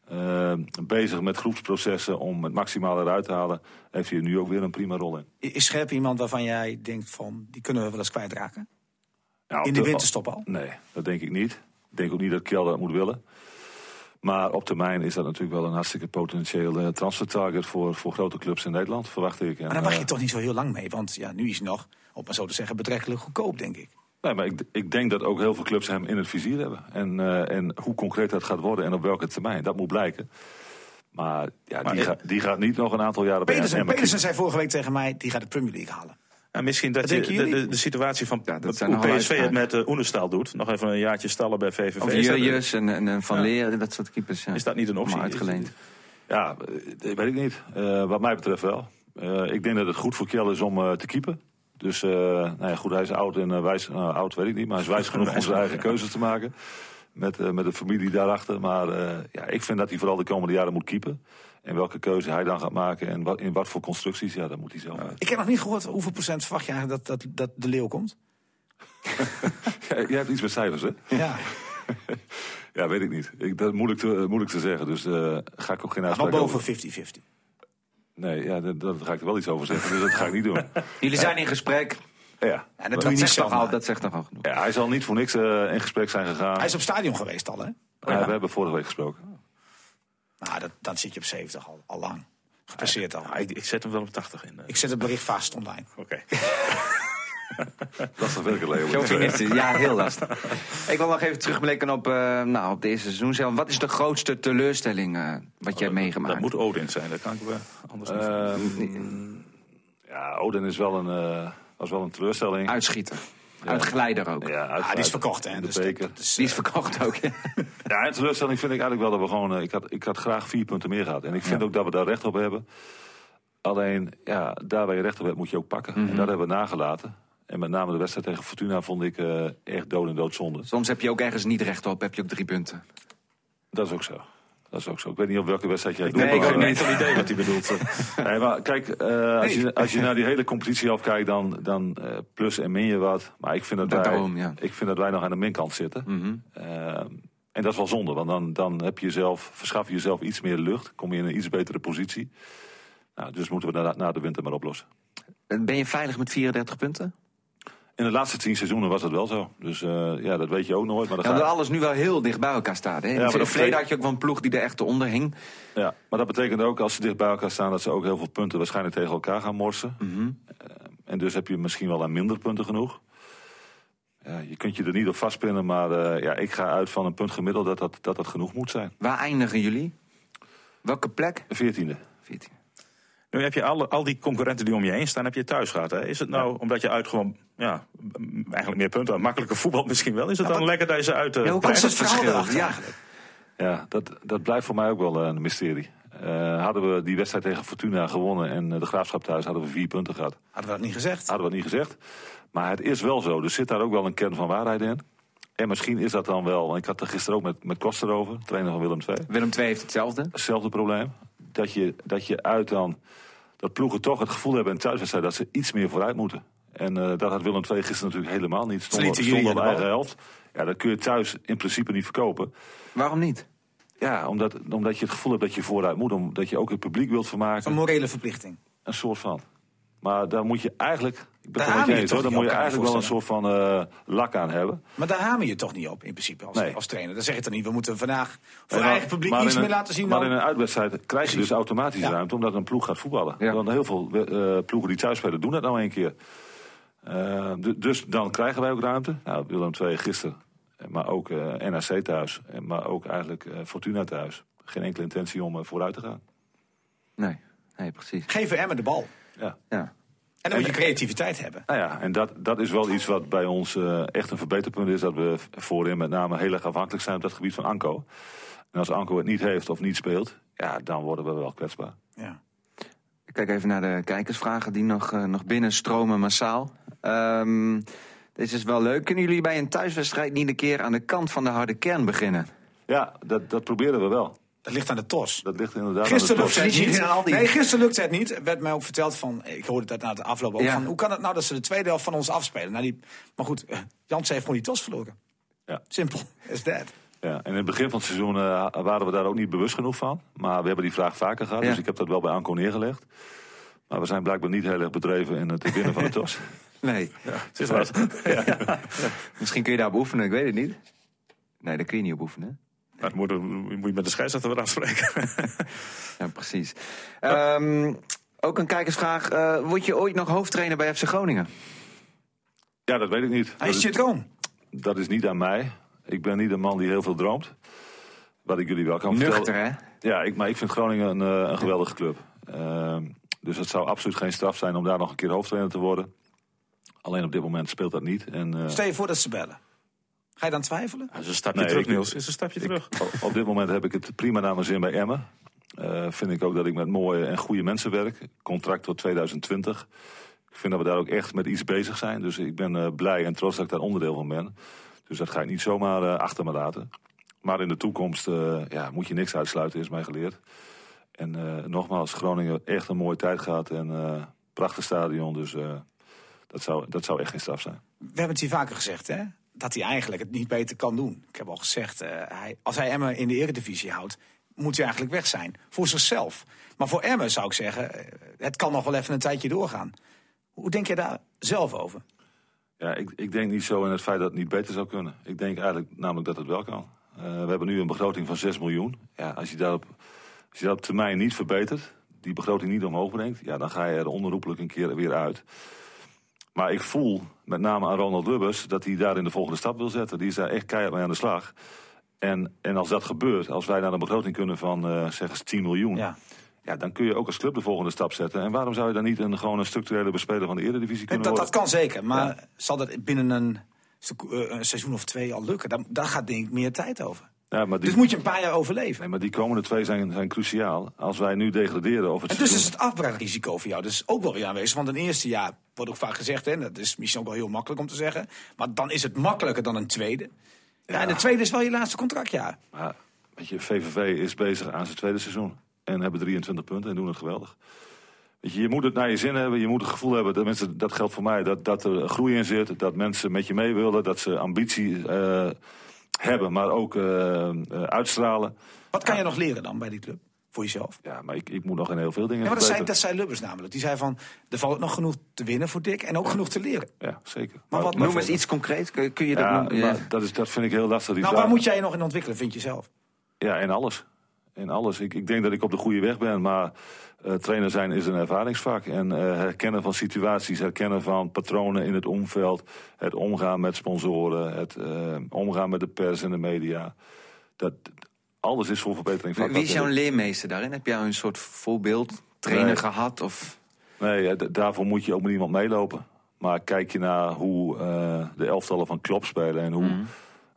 eh, bezig met groepsprocessen om het maximale eruit te halen. Heeft hij nu ook weer een prima rol in. Is Scherp iemand waarvan jij denkt van, die kunnen we wel eens kwijtraken? Op In de winterstop al? Nee, dat denk ik niet. Ik denk ook niet dat Kjell dat moet willen. Maar op termijn is dat natuurlijk wel een hartstikke potentieel eh, transfertarget voor, voor grote clubs in Nederland, verwacht ik. En, Maar daar wacht je toch niet zo heel lang mee. Want ja, nu is hij nog, op maar zo te zeggen, betrekkelijk goedkoop, denk ik. Nee, maar ik, ik denk dat ook heel veel clubs hem in het vizier hebben. En, eh, en hoe concreet dat gaat worden en op welke termijn, dat moet blijken. Maar, ja, Maar die, ik- die gaat niet nog een aantal jaren bij Pedersen, Emmen Pedersen zei vorige week tegen mij, die gaat de Premier League halen. En misschien dat je de, de, de situatie van Ja, dat zijn hoe PSV het met uh, Oenestal doet. Nog even een jaartje stallen bij VVV. Of Jurjus en, en, en Van Ja. Leer, dat soort keepers. Ja. Is dat niet een optie? Allemaal uitgeleend. Ja, eh, dat weet ik niet. Eh, wat mij betreft wel. Eh, ik denk dat het goed voor Kjell is om eh, te keepen. Dus eh, nou ja, goed, hij is oud en eh, wijs. Nou, oud weet ik niet, maar hij is wijs genoeg om zijn eigen keuzes te maken. Met, eh, met de familie daarachter. Maar eh, ja, ik vind dat hij vooral de komende jaren moet keepen. En welke keuze hij dan gaat maken en wat, in wat voor constructies, ja, dat moet hij zelf. Ik heb nog niet gehoord hoeveel procent verwacht je eigenlijk dat, dat, dat de Leeuw komt. Ja, jij hebt iets met cijfers, hè? Ja, Ja, weet ik niet. Ik, dat is moeilijk te, eh, moeilijk te zeggen. Dus eh ga ik ook geen maar uitspraak boven over. 50-50. Nee, ja, dat, dat ga ik er wel iets over zeggen. Dus dat ga ik niet doen. Jullie zijn in gesprek. Ja. Ja, dat doe je Dat niet zegt, toch al, dat zegt toch al genoeg. Ja, hij zal niet voor niks eh, in gesprek zijn gegaan. Hij is op stadion geweest al, hè? Ja, We hebben vorige week gesproken. Nou, dat, dan zit je op 70 al, al lang. Gepasseerd al. Ja, ik, ik zet hem wel op 80 in. eh. Ik zet het bericht vast online. Oké. Dat is toch Leo. Chauvinistisch, ja, heel lastig. Ik wil nog even terugblikken op, eh, nou, op deze seizoen zelf. Wat is de grootste teleurstelling eh, wat je hebt meegemaakt? Dat moet Odin zijn, dat kan ik wel anders niet. Ehm, ja, Odin is wel een, eh, was wel een teleurstelling. Uitschieter. Uitgeleider ook. Ja, uit- Ah, die is verkocht, hè? De Dus dat- beker. dat is, Die is verkocht ook. ja. Ja, en teleurstelling vind ik eigenlijk wel dat we gewoon... ik, had, ik had graag vier punten meer gehad. En ik vind ook dat we daar recht op hebben. Alleen, ja, daar waar je recht op hebt, moet je ook pakken. En dat hebben we nagelaten. En met name de wedstrijd tegen Fortuna vond ik eh, echt dood en doodzonde. Soms heb je ook ergens niet recht op, heb je ook drie punten. Dat is ook zo. Dat is ook zo. Ik weet niet op welke wedstrijd jij doet. Nee, ik eh, niet. Geen idee wat hij bedoelt. Nee, maar kijk, eh, als, je, als je naar die hele competitie afkijkt, dan, dan eh, plus en min je wat. Maar ik vind dat, Dat wij, daarom, ja. ik vind dat wij nog aan de minkant zitten. Mhm. Eh, en dat is wel zonde, want dan, dan heb je jezelf, verschaf je jezelf iets meer lucht. Kom je in een iets betere positie. Nou, dus moeten we na, na de winter maar oplossen. Ben je veilig met 34 punten? In de laatste tien seizoenen was dat wel zo. Dus eh, ja, dat weet je ook nooit. Maar, dan Ja, ga- omdat alles nu wel heel dicht bij elkaar staat. Hè? In maar het dat verleden betekent- had je ook wel een ploeg die er echt onder hing. ja, maar dat betekent ook als ze dicht bij elkaar staan... dat ze ook heel veel punten waarschijnlijk tegen elkaar gaan morsen. Mhm. Eh, en dus heb je misschien wel aan minder punten genoeg. Ja, je kunt je er niet op vastpinnen, maar eh, ja, ik ga uit van een punt gemiddeld dat dat, dat dat genoeg moet zijn. Waar eindigen jullie? Welke plek? Veertiende. 14. Nu heb je alle, al die concurrenten die om je heen staan, heb je thuis gehad. Hè? Is het nou, omdat je uit gewoon, ja, eigenlijk meer punten, makkelijker voetbal misschien wel. Is het dan lekker dat je ze uit eh, Ja, hoe komt het verschil? erachter Ja. eigenlijk? Ja, dat, dat blijft voor mij ook wel eh, een mysterie. Eh, hadden we die wedstrijd tegen Fortuna gewonnen en de Graafschap thuis hadden we vier punten gehad. Hadden we dat niet gezegd? Hadden we het niet gezegd. Maar het is wel zo. Er zit daar ook wel een kern van waarheid in. En misschien is dat dan wel, want ik had er gisteren ook met, met Koster over, trainer van Willem II. Willem II heeft hetzelfde. Hetzelfde probleem. Dat je, dat je uit dan, dat ploegen toch het gevoel hebben in thuiswedstrijd dat ze iets meer vooruit moeten. En eh, dat had Willem II gisteren natuurlijk helemaal niet. Stond, stond op eigen helft. Ja, dat kun je thuis in principe niet verkopen. Waarom niet? Ja, omdat, omdat je het gevoel hebt dat je vooruit moet. Omdat je ook het publiek wilt vermaken. Een morele verplichting. Een soort van. Maar daar moet je eigenlijk... Ik Daar met je hoor. moet je eigenlijk wel een soort van eh, lak aan hebben. Maar daar hamer je toch niet op, in principe, als, Nee. als trainer. Dan zeg je toch niet, we moeten vandaag voor Maar- eigen publiek iets meer laten zien Maar dan... in een uitwedstrijd krijg je dus automatisch Ja. ruimte... omdat een ploeg gaat voetballen. Ja. Want heel veel eh, ploegen die thuis spelen doen dat nou een keer. Eh, du- dus dan krijgen wij ook ruimte. Nou, Willem II gisteren. Eh, Maar ook eh, NAC thuis. Eh, Maar ook eigenlijk eh, Fortuna thuis. Geen enkele intentie om eh, vooruit te gaan. Nee, nee precies. Geef Emmen de bal. Ja. Ja. En dan moet je creativiteit hebben. Nou ja, en dat, dat is wel iets wat bij ons eh, echt een verbeterpunt is. Dat we voorin met name heel erg afhankelijk zijn op dat gebied van Anko. En als Anko het niet heeft of niet speelt, ja, dan worden we wel kwetsbaar. Ja. Ik kijk even naar de kijkersvragen die nog, eh, nog binnenstromen massaal. Ehm deze is wel leuk. Kunnen jullie bij een thuiswedstrijd niet een keer aan de kant van de harde kern beginnen? Ja, dat, dat proberen we wel. Dat ligt aan de tos. Dat ligt inderdaad Gisteren aan de lukte top. het Niet Nee, gisteren lukte het niet. Werd mij ook verteld van, ik hoorde dat na de afloop ook Ja. van, hoe kan het nou dat ze de tweede helft van ons afspelen? Nou, die, maar goed, eh, Jansen heeft gewoon die tos verloren. Ja. Simpel, is that. Ja, en in het begin van het seizoen eh, waren we daar ook niet bewust genoeg van. Maar we hebben die vraag vaker gehad, Ja. dus ik heb dat wel bij Anko neergelegd. Maar we zijn blijkbaar niet heel erg bedreven in het winnen van de tos. Nee. Het is wat. Misschien kun je daarop oefenen, ik weet het niet. Nee, daar kun je niet op oefenen. Maar dat moet, moet je met de scheidsrechter weer afspreken. Ja, precies. Ehm, ook een kijkersvraag. eh, word je ooit nog hoofdtrainer bij FC Groningen? Ja, dat weet ik niet. Hij is je droom. dat is niet aan mij. Ik ben niet een man die heel veel droomt. Wat ik jullie wel kan Nuchter, vertellen. hè? Ja, ik, maar ik vind Groningen een, eh, een geweldige club. Ehm, dus het zou absoluut geen straf zijn om daar nog een keer hoofdtrainer te worden. Alleen op dit moment speelt dat niet. En, eh, Stel je voor dat ze bellen. Ga je dan twijfelen? Dat is een stapje Nee, terug, ik- Niels. is een stapje terug. op, op dit moment heb ik het prima naar mijn zin bij Emmen. Eh, vind ik ook dat ik met mooie en goede mensen werk. Contract tot 2020. Ik vind dat we daar ook echt met iets bezig zijn. Dus ik ben eh, blij en trots dat ik daar onderdeel van ben. Dus dat ga ik niet zomaar eh, achter me laten. Maar in de toekomst eh, ja, moet je niks uitsluiten, is mij geleerd. En eh, nogmaals, Groningen echt een mooie tijd gehad. En eh prachtig stadion. Dus eh, dat, zou, dat zou echt geen straf zijn. We hebben het hier vaker gezegd, hè? Dat hij eigenlijk het niet beter kan doen. Ik heb al gezegd, eh, hij, als hij Emmen in de eredivisie houdt, moet hij eigenlijk weg zijn. Voor zichzelf. Maar voor Emmen zou ik zeggen, eh, het kan nog wel even een tijdje doorgaan. Hoe denk je daar zelf over? Ja, ik, ik denk niet zo in het feit dat het niet beter zou kunnen. Ik denk eigenlijk namelijk dat het wel kan. Eh, we hebben nu een begroting van 6 miljoen. Ja, als, je dat op, op termijn niet verbetert, die begroting niet omhoog brengt, ja, dan ga je er onherroepelijk een keer weer uit. Maar ik voel met name aan Ronald Lubbers dat hij daar in de volgende stap wil zetten. Die is daar echt keihard mee aan de slag. En, en als dat gebeurt, als wij naar een begroting kunnen van eh zeg eens 10 miljoen, Ja. ja, dan kun je ook als club de volgende stap zetten. En waarom zou je dan niet een, gewoon een structurele bespeler van de Eredivisie En kunnen dat, dat kan zeker, maar zal dat binnen een, eh, een seizoen of twee al lukken? Dan, daar gaat denk ik meer tijd over. Ja, maar die, Dus moet je een paar jaar overleven. nee, maar die komende twee zijn, zijn cruciaal. Als wij nu degraderen of het En dus is het afbraakrisico voor jou dus ook wel weer aanwezig. Want een eerste jaar wordt ook vaak gezegd, hè, en dat is misschien ook wel heel makkelijk om te zeggen. Maar dan is het makkelijker dan een tweede. Ja, en de tweede is wel je laatste contractjaar. Maar, weet je, VVV is bezig aan zijn tweede seizoen. En hebben 23 punten en doen het geweldig. Weet je, je moet het naar je zin hebben. Je moet het gevoel hebben, dat, mensen, dat geldt voor mij, dat, dat er groei in zit. Dat mensen met je mee willen. Dat ze ambitie eh, hebben, maar ook eh, eh, uitstralen. Wat kan je nog leren dan bij die club? Voor jezelf? Ja, maar ik, ik moet nog in heel veel dingen Ja, maar dat zei, verbeteren. dat zei Lubbers namelijk. Die zei van, er valt nog genoeg te winnen voor Dick en ook genoeg te leren. Ja, zeker. Maar wat- Noem eens iets concreet. Kun kun je dat Ja, noemen? Ja. maar dat, is, dat vind ik heel lastig. Die Nou, waar moet jij je nog in ontwikkelen, vind je zelf? Ja, in alles. In alles. Ik, ik denk dat ik op de goede weg ben, maar eh, trainer zijn is een ervaringsvak. En eh, herkennen van situaties, herkennen van patronen in het omveld, het omgaan met sponsoren, het eh, omgaan met de pers en de media. Dat, alles is voor verbetering. Wie is jouw leermeester daarin? Heb jij een soort voorbeeld, trainer Nee. gehad? Of... Nee, daarvoor moet je ook met iemand meelopen. Maar kijk je naar hoe de elftallen van Klopp spelen en hoe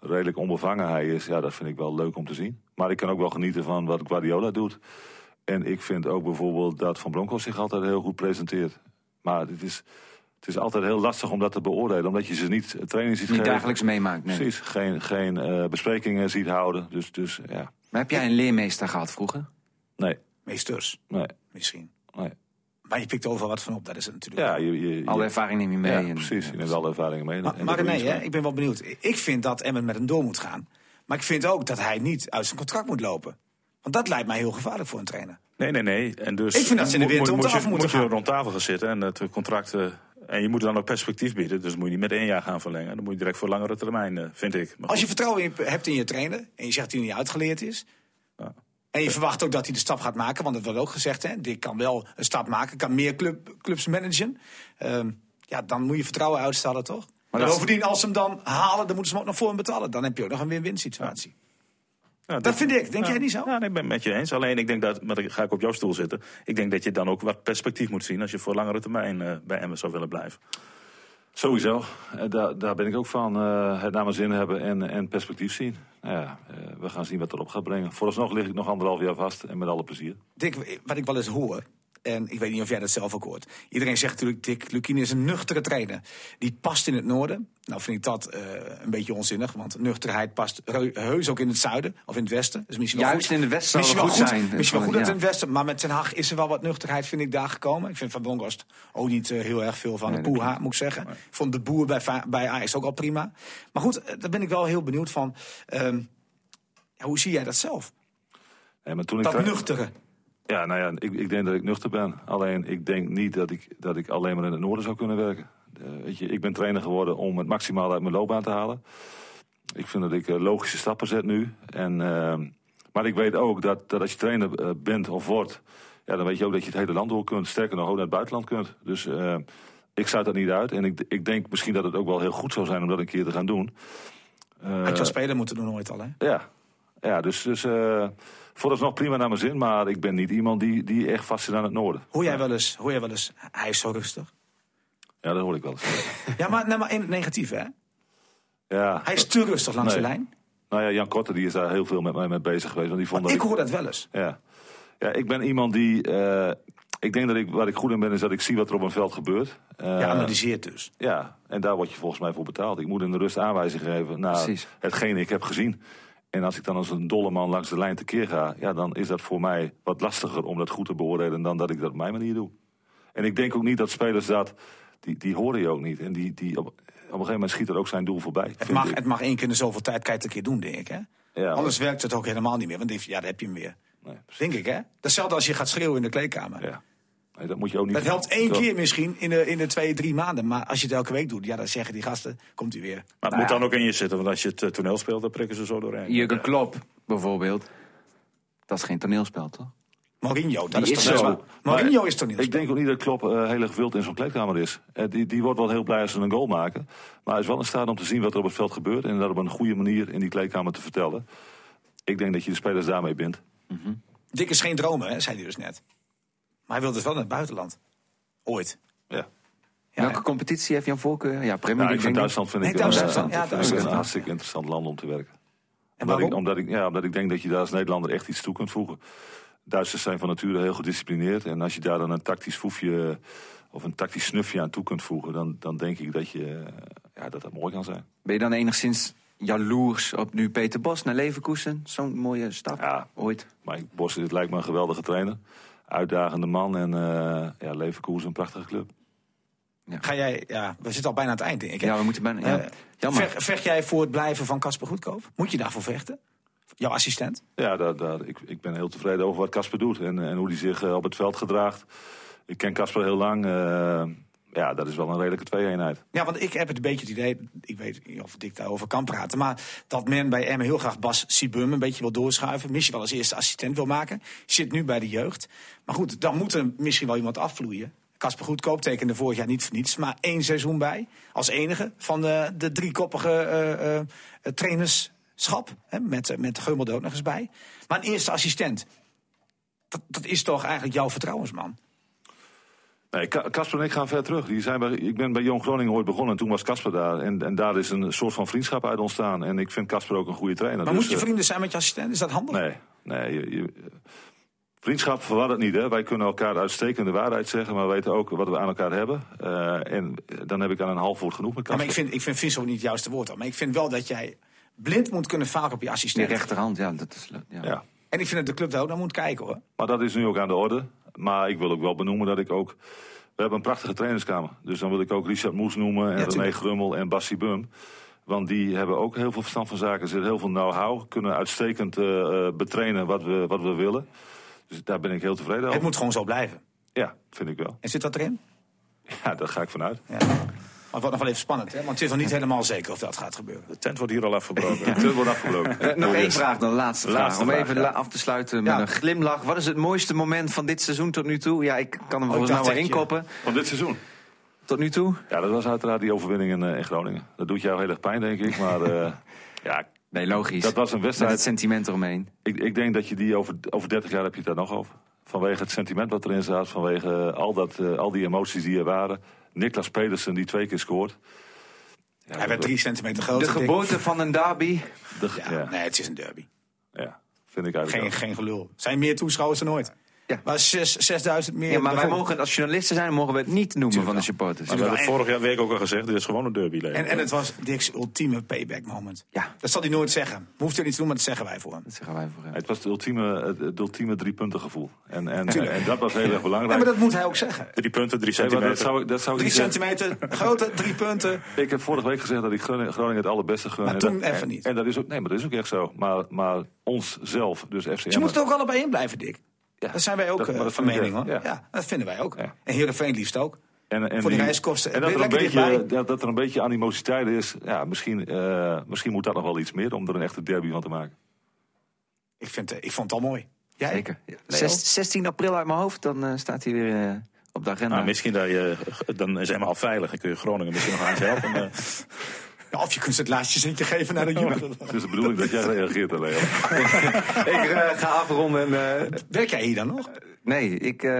redelijk onbevangen hij is, ja, dat vind ik wel leuk om te zien. Maar ik kan ook wel genieten van wat Guardiola doet. En ik vind ook bijvoorbeeld dat Van Bronckhorst zich altijd heel goed presenteert. Maar het is, het is altijd heel lastig om dat te beoordelen, omdat je ze niet training ziet Niet geven. dagelijks meemaakt. Nee. Precies, geen, geen eh, besprekingen ziet houden. Dus, dus ja, Maar heb jij een leermeester gehad vroeger? nee, Meesters, nee, misschien. nee. Maar je pikt overal wat van op, dat is het natuurlijk. Ja, je, je, Alle ervaring neem je mee. ja, en- precies. Je neemt alle ervaringen mee. Maar, nee, hè, ik ben wel benieuwd. Ik vind dat Emmen met een door moet gaan. Maar ik vind ook dat hij niet uit zijn contract moet lopen. Want dat lijkt mij heel gevaarlijk voor een trainer. Nee, nee, nee. En dus Ik vind dat ze in de moet- winter moet, om tafel je, moeten moet je rond tafel gaan zitten en het contract. eh, en je moet dan ook perspectief bieden. Dus moet je niet met één jaar gaan verlengen. Dan moet je direct voor langere termijn, eh, vind ik. Maar Als je vertrouwen in- hebt in je trainer en je zegt dat hij niet uitgeleerd is. En je verwacht ook dat hij de stap gaat maken, want dat wordt ook gezegd. Hè, Dick kan wel een stap maken, kan meer club, clubs managen. Ehm, ja, dan moet je vertrouwen uitstellen, toch? Maar bovendien, als ze hem dan halen, dan moeten ze hem ook nog voor hem betalen. Dan heb je ook nog een win-win situatie. Ja, Dat vind ik. Denk ja. jij niet zo? Ja, nee, ik ben het met je eens. Alleen ik denk dat, maar dan ga ik op jouw stoel zitten. Ik denk dat je dan ook wat perspectief moet zien als je voor langere termijn eh, bij Emmen zou willen blijven. Sowieso. Eh, Daar, daar ben ik ook van. eh, het naar mijn zin hebben en, en perspectief zien. Nou ja, eh, we gaan zien wat erop gaat brengen. Vooralsnog lig ik nog anderhalf jaar vast en met alle plezier. Dick, wat ik wel eens hoor, en ik weet niet of jij dat zelf ook hoort. Iedereen zegt natuurlijk, Dick Lukien is een nuchtere trainer. Die past in het noorden. Nou vind ik dat eh, een beetje onzinnig, want nuchterheid past heus ook in het zuiden of in het westen. Dus misschien wel Juist goed. in het westen zou Misschien het wel goed goed, zijn. Misschien wel goed dat Ja. in het westen, maar met Ten Hag is er wel wat nuchterheid, vind ik, daar gekomen. Ik vind Van Bronckhorst ook niet eh, heel erg veel van Nee, de dat poeha, moet ik zeggen. Ik vond de boer bij, bij Ajax ook al prima. Maar goed, eh, daar ben ik wel heel benieuwd van. Ehm, ja, hoe zie jij dat zelf? Nee, maar toen ik Dat nuchtere. Ja, nou ja, ik, ik denk dat ik nuchter ben. Alleen ik denk niet dat ik, dat ik alleen maar in het noorden zou kunnen werken. Eh, weet je, ik ben trainer geworden om het maximaal uit mijn loopbaan te halen. Ik vind dat ik eh, logische stappen zet nu. En, ehm, maar ik weet ook dat, dat als je trainer eh, bent of wordt, ja, dan weet je ook dat je het hele land door kunt. Sterker nog, ook naar het buitenland kunt. Dus ik sluit dat niet uit. En ik, ik denk misschien dat het ook wel heel goed zou zijn om dat een keer te gaan doen. Had je als speler moeten doen ooit al, hè? ja, ja dus, dus eh, vooralsnog prima naar mijn zin. Maar ik ben niet iemand die, die echt vast zit aan het noorden. Hoor jij wel eens, hoor jij wel eens hij is zo rustig? Ja, dat hoor ik wel eens. Ja, maar, nee, maar in het negatieve, hè? Ja. Hij is te rustig langs Nee. de lijn. Nou ja, Jan Kotter die is daar heel veel met mij mee bezig geweest. Want die vond dat Ik hoor dat wel eens. Ja. ja, ik ben iemand die... eh, ik denk dat ik, waar ik goed in ben, is dat ik zie wat er op een veld gebeurt. Ja, analyseert dus. ja, en daar word je volgens mij voor betaald. Ik moet in de rust aanwijzing geven naar Precies. hetgeen ik heb gezien. En als ik dan als een dolle man langs de lijn tekeer ga... Ja, dan is dat voor mij wat lastiger om dat goed te beoordelen... dan dat ik dat op mijn manier doe. En ik denk ook niet dat spelers dat... Die, die horen je ook niet. En die, die op, op een gegeven moment schiet er ook zijn doel voorbij. Het mag, ik. het mag één keer in zoveel tijd het een keer doen, denk ik, hè? Ja, Anders werkt het ook helemaal niet meer, want dan- ja, dan heb je hem weer. Nee. Denk ik, hè? Hetzelfde als je gaat schreeuwen in de kleedkamer. Ja. Nee, dat moet je ook niet Dat helpt één keer misschien in de, in de twee, drie maanden. Maar als je het elke week doet, ja, dan zeggen die gasten, komt hij weer. Maar het Nou moet ja. dan ook in je zitten, want als je het eh, toneel speelt, dan prikken ze zo doorheen. Jurgen Klopp bijvoorbeeld. Dat is geen toneelspel, toch? Mourinho, dat Die is is toch zo. wel- Mourinho Maar is toch niet. Ik denk ook niet dat Klopp eh, heel erg wild in zo'n kleedkamer is. Eh, die, die wordt wel heel blij als ze een goal maken. Maar hij is wel in staat om te zien wat er op het veld gebeurt. En dat op een goede manier in die kleedkamer te vertellen. Ik denk dat je de spelers daarmee bindt. Dick is geen dromer, hè, zei hij dus net. Maar hij wil dus wel naar het buitenland. Ooit. Ja. Ja, Welke competitie heeft jouw voorkeur? Ja, Premier Nou, ik League. vind ik. Duitsland vind Nee, ik, een, Duitsland, eh, ja, vind ik Duitsland. een hartstikke interessant land om te werken. En Omdat ik, waarom? omdat, ik, ja, omdat ik denk dat je daar als Nederlander echt iets toe kunt voegen. Duitsers zijn van nature heel gedisciplineerd. En als je daar dan een tactisch foefje of een tactisch snufje aan toe kunt voegen... dan, dan denk ik dat, je, ja, dat dat mooi kan zijn. Ben je dan enigszins jaloers op nu Peter Bos naar Leverkusen? Zo'n mooie stap Ja. ooit. Maar Bos dit lijkt me een geweldige trainer. Uitdagende man en eh ja, Leverkusen een prachtige club. Ga jij, ja, we zitten al bijna aan het eind, denk ik. hè? Ja, we moeten bijna... Ja. Eh, Jammer. Vecht, vecht jij voor het blijven van Casper Goedkoop? Moet je daarvoor vechten? Jouw assistent? Ja, daar, daar, ik, ik ben heel tevreden over wat Casper doet en, en hoe hij zich eh, op het veld gedraagt. Ik ken Casper heel lang. eh, ja, dat is wel een redelijke twee-eenheid. Ja, want ik heb het een beetje het idee, ik weet niet of ik daarover kan praten, maar dat men bij Emmen heel graag Bas Sibum een beetje wil doorschuiven. Misschien wel als eerste assistent wil maken. Zit nu bij de jeugd. Maar goed, dan moet er misschien wel iemand afvloeien. Casper Goedkoop tekende vorig jaar niet voor niets, maar één seizoen bij. Als enige van de, de driekoppige eh, eh, trainerschap. Hè, met, met de Geumel ook nog eens bij. Maar een eerste assistent. Dat, dat is toch eigenlijk jouw vertrouwensman? Nee, Casper en ik gaan ver terug. Die zijn bij, ik ben bij Jong Groningen ooit begonnen en toen was Casper daar. En, en daar is een soort van vriendschap uit ontstaan. En ik vind Casper ook een goede trainer. Maar Dus, moet je eh, vrienden zijn met je assistent? Is dat handig? Nee, nee. Je, je- vriendschap verwar het niet. Hè. Wij kunnen elkaar uitstekende waarheid zeggen, maar we weten ook wat we aan elkaar hebben. Eh, en dan heb ik aan een half woord genoeg met Ja, maar Casper. ik vind, ik vind Vincent niet het juiste woord. hoor. Maar ik vind wel dat jij blind moet kunnen varen op je Die assistent. rechterhand, ja, dat is leuk. Ja. Ja. En ik vind dat de club daar ook naar moet kijken hoor. Maar dat is nu ook aan de orde. Maar ik wil ook wel benoemen dat ik ook... We hebben een prachtige trainerskamer. Dus dan wil ik ook Richard Moes noemen en Ja, René. Grummel en Bassie Bum. Want die hebben ook heel veel verstand van zaken. Er zit heel veel know-how. Kunnen uitstekend eh, eh, betrainen wat we, wat we willen. Dus daar ben ik heel tevreden Het over. moet gewoon zo blijven. Ja, vind ik wel. En zit dat erin? Ja, daar ga ik vanuit. Ja. Maar het wordt nog wel even spannend, hè? want het is nog niet helemaal zeker of dat gaat gebeuren. De tent wordt hier al afgebroken. Het wordt afgebroken. Eh, nog één vraag dan, de laatste vraag. Laatste Om vraag, even ja. af te sluiten met Ja. een glimlach. Wat is het mooiste moment van dit seizoen tot nu toe? Ja, ik kan hem Oh, volgens ik mij wel dat inkoppen. Van dit seizoen. Tot nu toe? Ja, dat was uiteraard die overwinning in, eh, in Groningen. Dat doet jou heel erg pijn, denk ik. Maar eh, ja, Nee, logisch. dat was een Met het wedstrijd. sentiment eromheen. Ik, ik denk dat je die over, over 30 jaar heb je het daar nog over. Vanwege het sentiment wat erin staat, vanwege al, dat, eh, al die emoties die er waren. Niklas Pedersen die twee keer scoort. Ja, Hij werd drie centimeter groter. De geboorte van een derby. de- Ja, ja, Nee, het is een derby. ja, vind ik eigenlijk Geen, wel. geen gelul. Zijn meer toeschouwers dan ooit. Ja. Maar zes- 6000 meer. Ja, maar wij mogen, als journalisten zijn, mogen we het niet noemen Tuurlijk van de supporters. Maar we hebben vorig jaar week ook al gezegd, dit is gewoon een derby. En, en het was Dick's ultieme payback moment. Ja. Dat zal hij nooit zeggen. Hoeft hij niet te doen, maar dat zeggen wij voor hem. Dat zeggen wij voor hem. Het was het ultieme, het, het ultieme driepuntengevoel. En, en, Tuurlijk. en dat was heel erg Ja, belangrijk. maar dat moet hij ook zeggen. Drie punten, drie centimeter. dat zou, dat zou Drie centimeter, grote, drie punten. Ik heb vorige week gezegd dat ik Groningen het allerbeste gun. Maar En toen dat- even en- niet. En dat is ook, nee, maar dat is ook echt zo. Maar, maar ons zelf, dus FCM. Ze moeten er ook allebei in blijven, Dick. Ja, Dat zijn wij ook dat- eh, van mening, hoor. Ja. ja. dat vinden wij ook. Ja. En Heerenveen liefst ook. En, en Voor die reiskosten. En dat er, een beetje, dat, dat er een beetje animositeit is. Ja, misschien, eh, misschien moet dat nog wel iets meer om er een echte derby van te maken. Ik, vind, eh, ik vond het al mooi. Jij? Zeker. Leo? Zes- 16 april uit mijn hoofd, dan staat hij weer op de agenda. Nou, misschien dat je, dan is Emma al veilig en kun je Groningen misschien nog aan helpen. Ja, of je kunt ze het laatste zintje geven naar de jongeren. Het is de bedoeling dat jij reageert, Leo. ik eh, ga afronden. En, eh, Werk jij hier dan nog? nee, ik eh,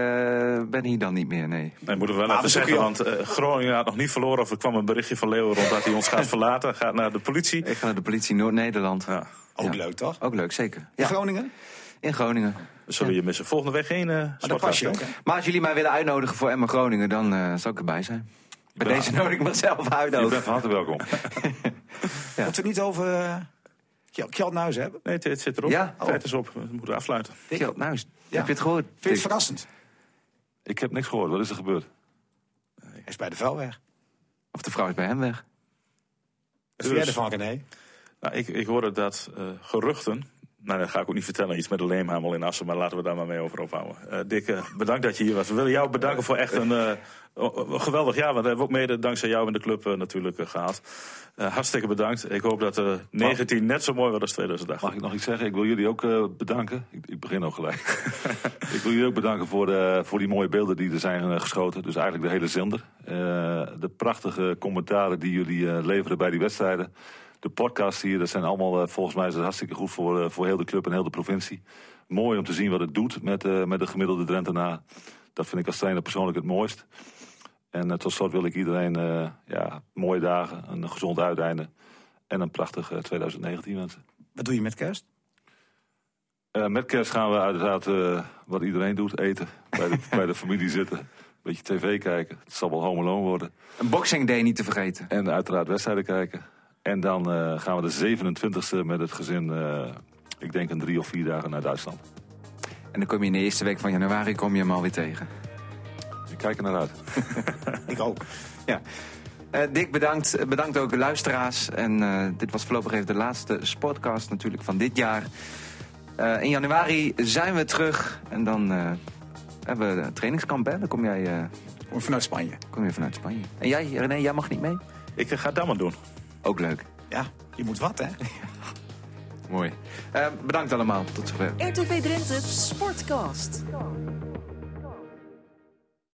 ben hier dan niet meer. Nee. Nee, moeten we wel Ah, even we zoeken zeggen, want eh, Groningen had nog niet verloren. Of er kwam een berichtje van Leeuwen rond dat hij ons gaat verlaten. Gaat naar de politie. Ik ga naar de politie Noord-Nederland. Ja, Ook Ja. leuk, toch? Ook leuk, zeker. In Ja, Groningen? in Groningen. zullen we je missen. Volgende week geen eh Maar ook? Maar als jullie mij willen uitnodigen voor Emma Groningen, dan eh zal ik erbij zijn. Bij Ja. deze nodig ik mezelf uit Je ook. bent van harte welkom. Ja. Moeten we niet over uh, Kjeldnuis hebben? Nee, het, het zit erop. Ja? Tijd is op. We moeten afsluiten. Kjeld, is- Ja. heb je het gehoord? Vind je het verrassend? Ik heb niks gehoord. Wat is er gebeurd? Hij is bij de vuilweg. Of de vrouw is bij hem weg. Wat vind jij ervan, René? Nou, ik, ik hoorde dat eh, geruchten. Nou, dat ga ik ook niet vertellen. Iets met de leemhamel in Assen. Maar laten we daar maar mee over ophouden. Eh Dick, eh, bedankt dat je hier was. We willen jou bedanken voor echt een, eh, een geweldig jaar. Want dat hebben we ook mede dankzij jou in de club natuurlijk eh, gehad. Eh, hartstikke bedankt. Ik hoop dat eh 19 net zo mooi wordt als 2008. Mag ik nog iets zeggen? Ik wil jullie ook bedanken. Ik, ik begin ook gelijk. ik wil jullie ook bedanken voor, de, voor die mooie beelden die er zijn geschoten. Dus eigenlijk de hele zender. De prachtige commentaren die jullie leveren bij die wedstrijden. De podcast hier, dat zijn allemaal, eh, volgens mij is het hartstikke goed voor, eh, voor heel de club en heel de provincie. Mooi om te zien wat het doet met, eh, met de gemiddelde Drentenaar. Dat vind ik als trainer persoonlijk het mooist. En tot slot wil ik iedereen ja, mooie dagen, een gezond uiteinde en een prachtig eh, 2019 wensen. Wat doe je met kerst? Met kerst gaan we uiteraard, wat iedereen doet, eten. Bij de, bij de familie zitten. Een beetje tv kijken. Het zal wel Home Alone worden. Een Boxing Day niet te vergeten. En uiteraard wedstrijden kijken. En dan eh, gaan we de 27e met het gezin, eh, ik denk een drie of vier dagen naar Duitsland. En dan kom je in de eerste week van januari kom je hem alweer tegen. Ik kijk er naar uit. Ik ook. Ja. Eh, Dick, bedankt. Bedankt ook de luisteraars. En eh, dit was voorlopig even de laatste sportcast natuurlijk van dit jaar. Eh, in januari zijn we terug. En dan eh, hebben we een trainingskamp. Hè? Dan kom jij eh, Kom vanuit Spanje. kom je vanuit Spanje. En jij, René, jij mag niet mee? Ik ga dat maar doen. Ook leuk. Ja, je moet wat, hè? Mooi. Eh, bedankt allemaal. Tot zover. RTV Drenthe Sportcast.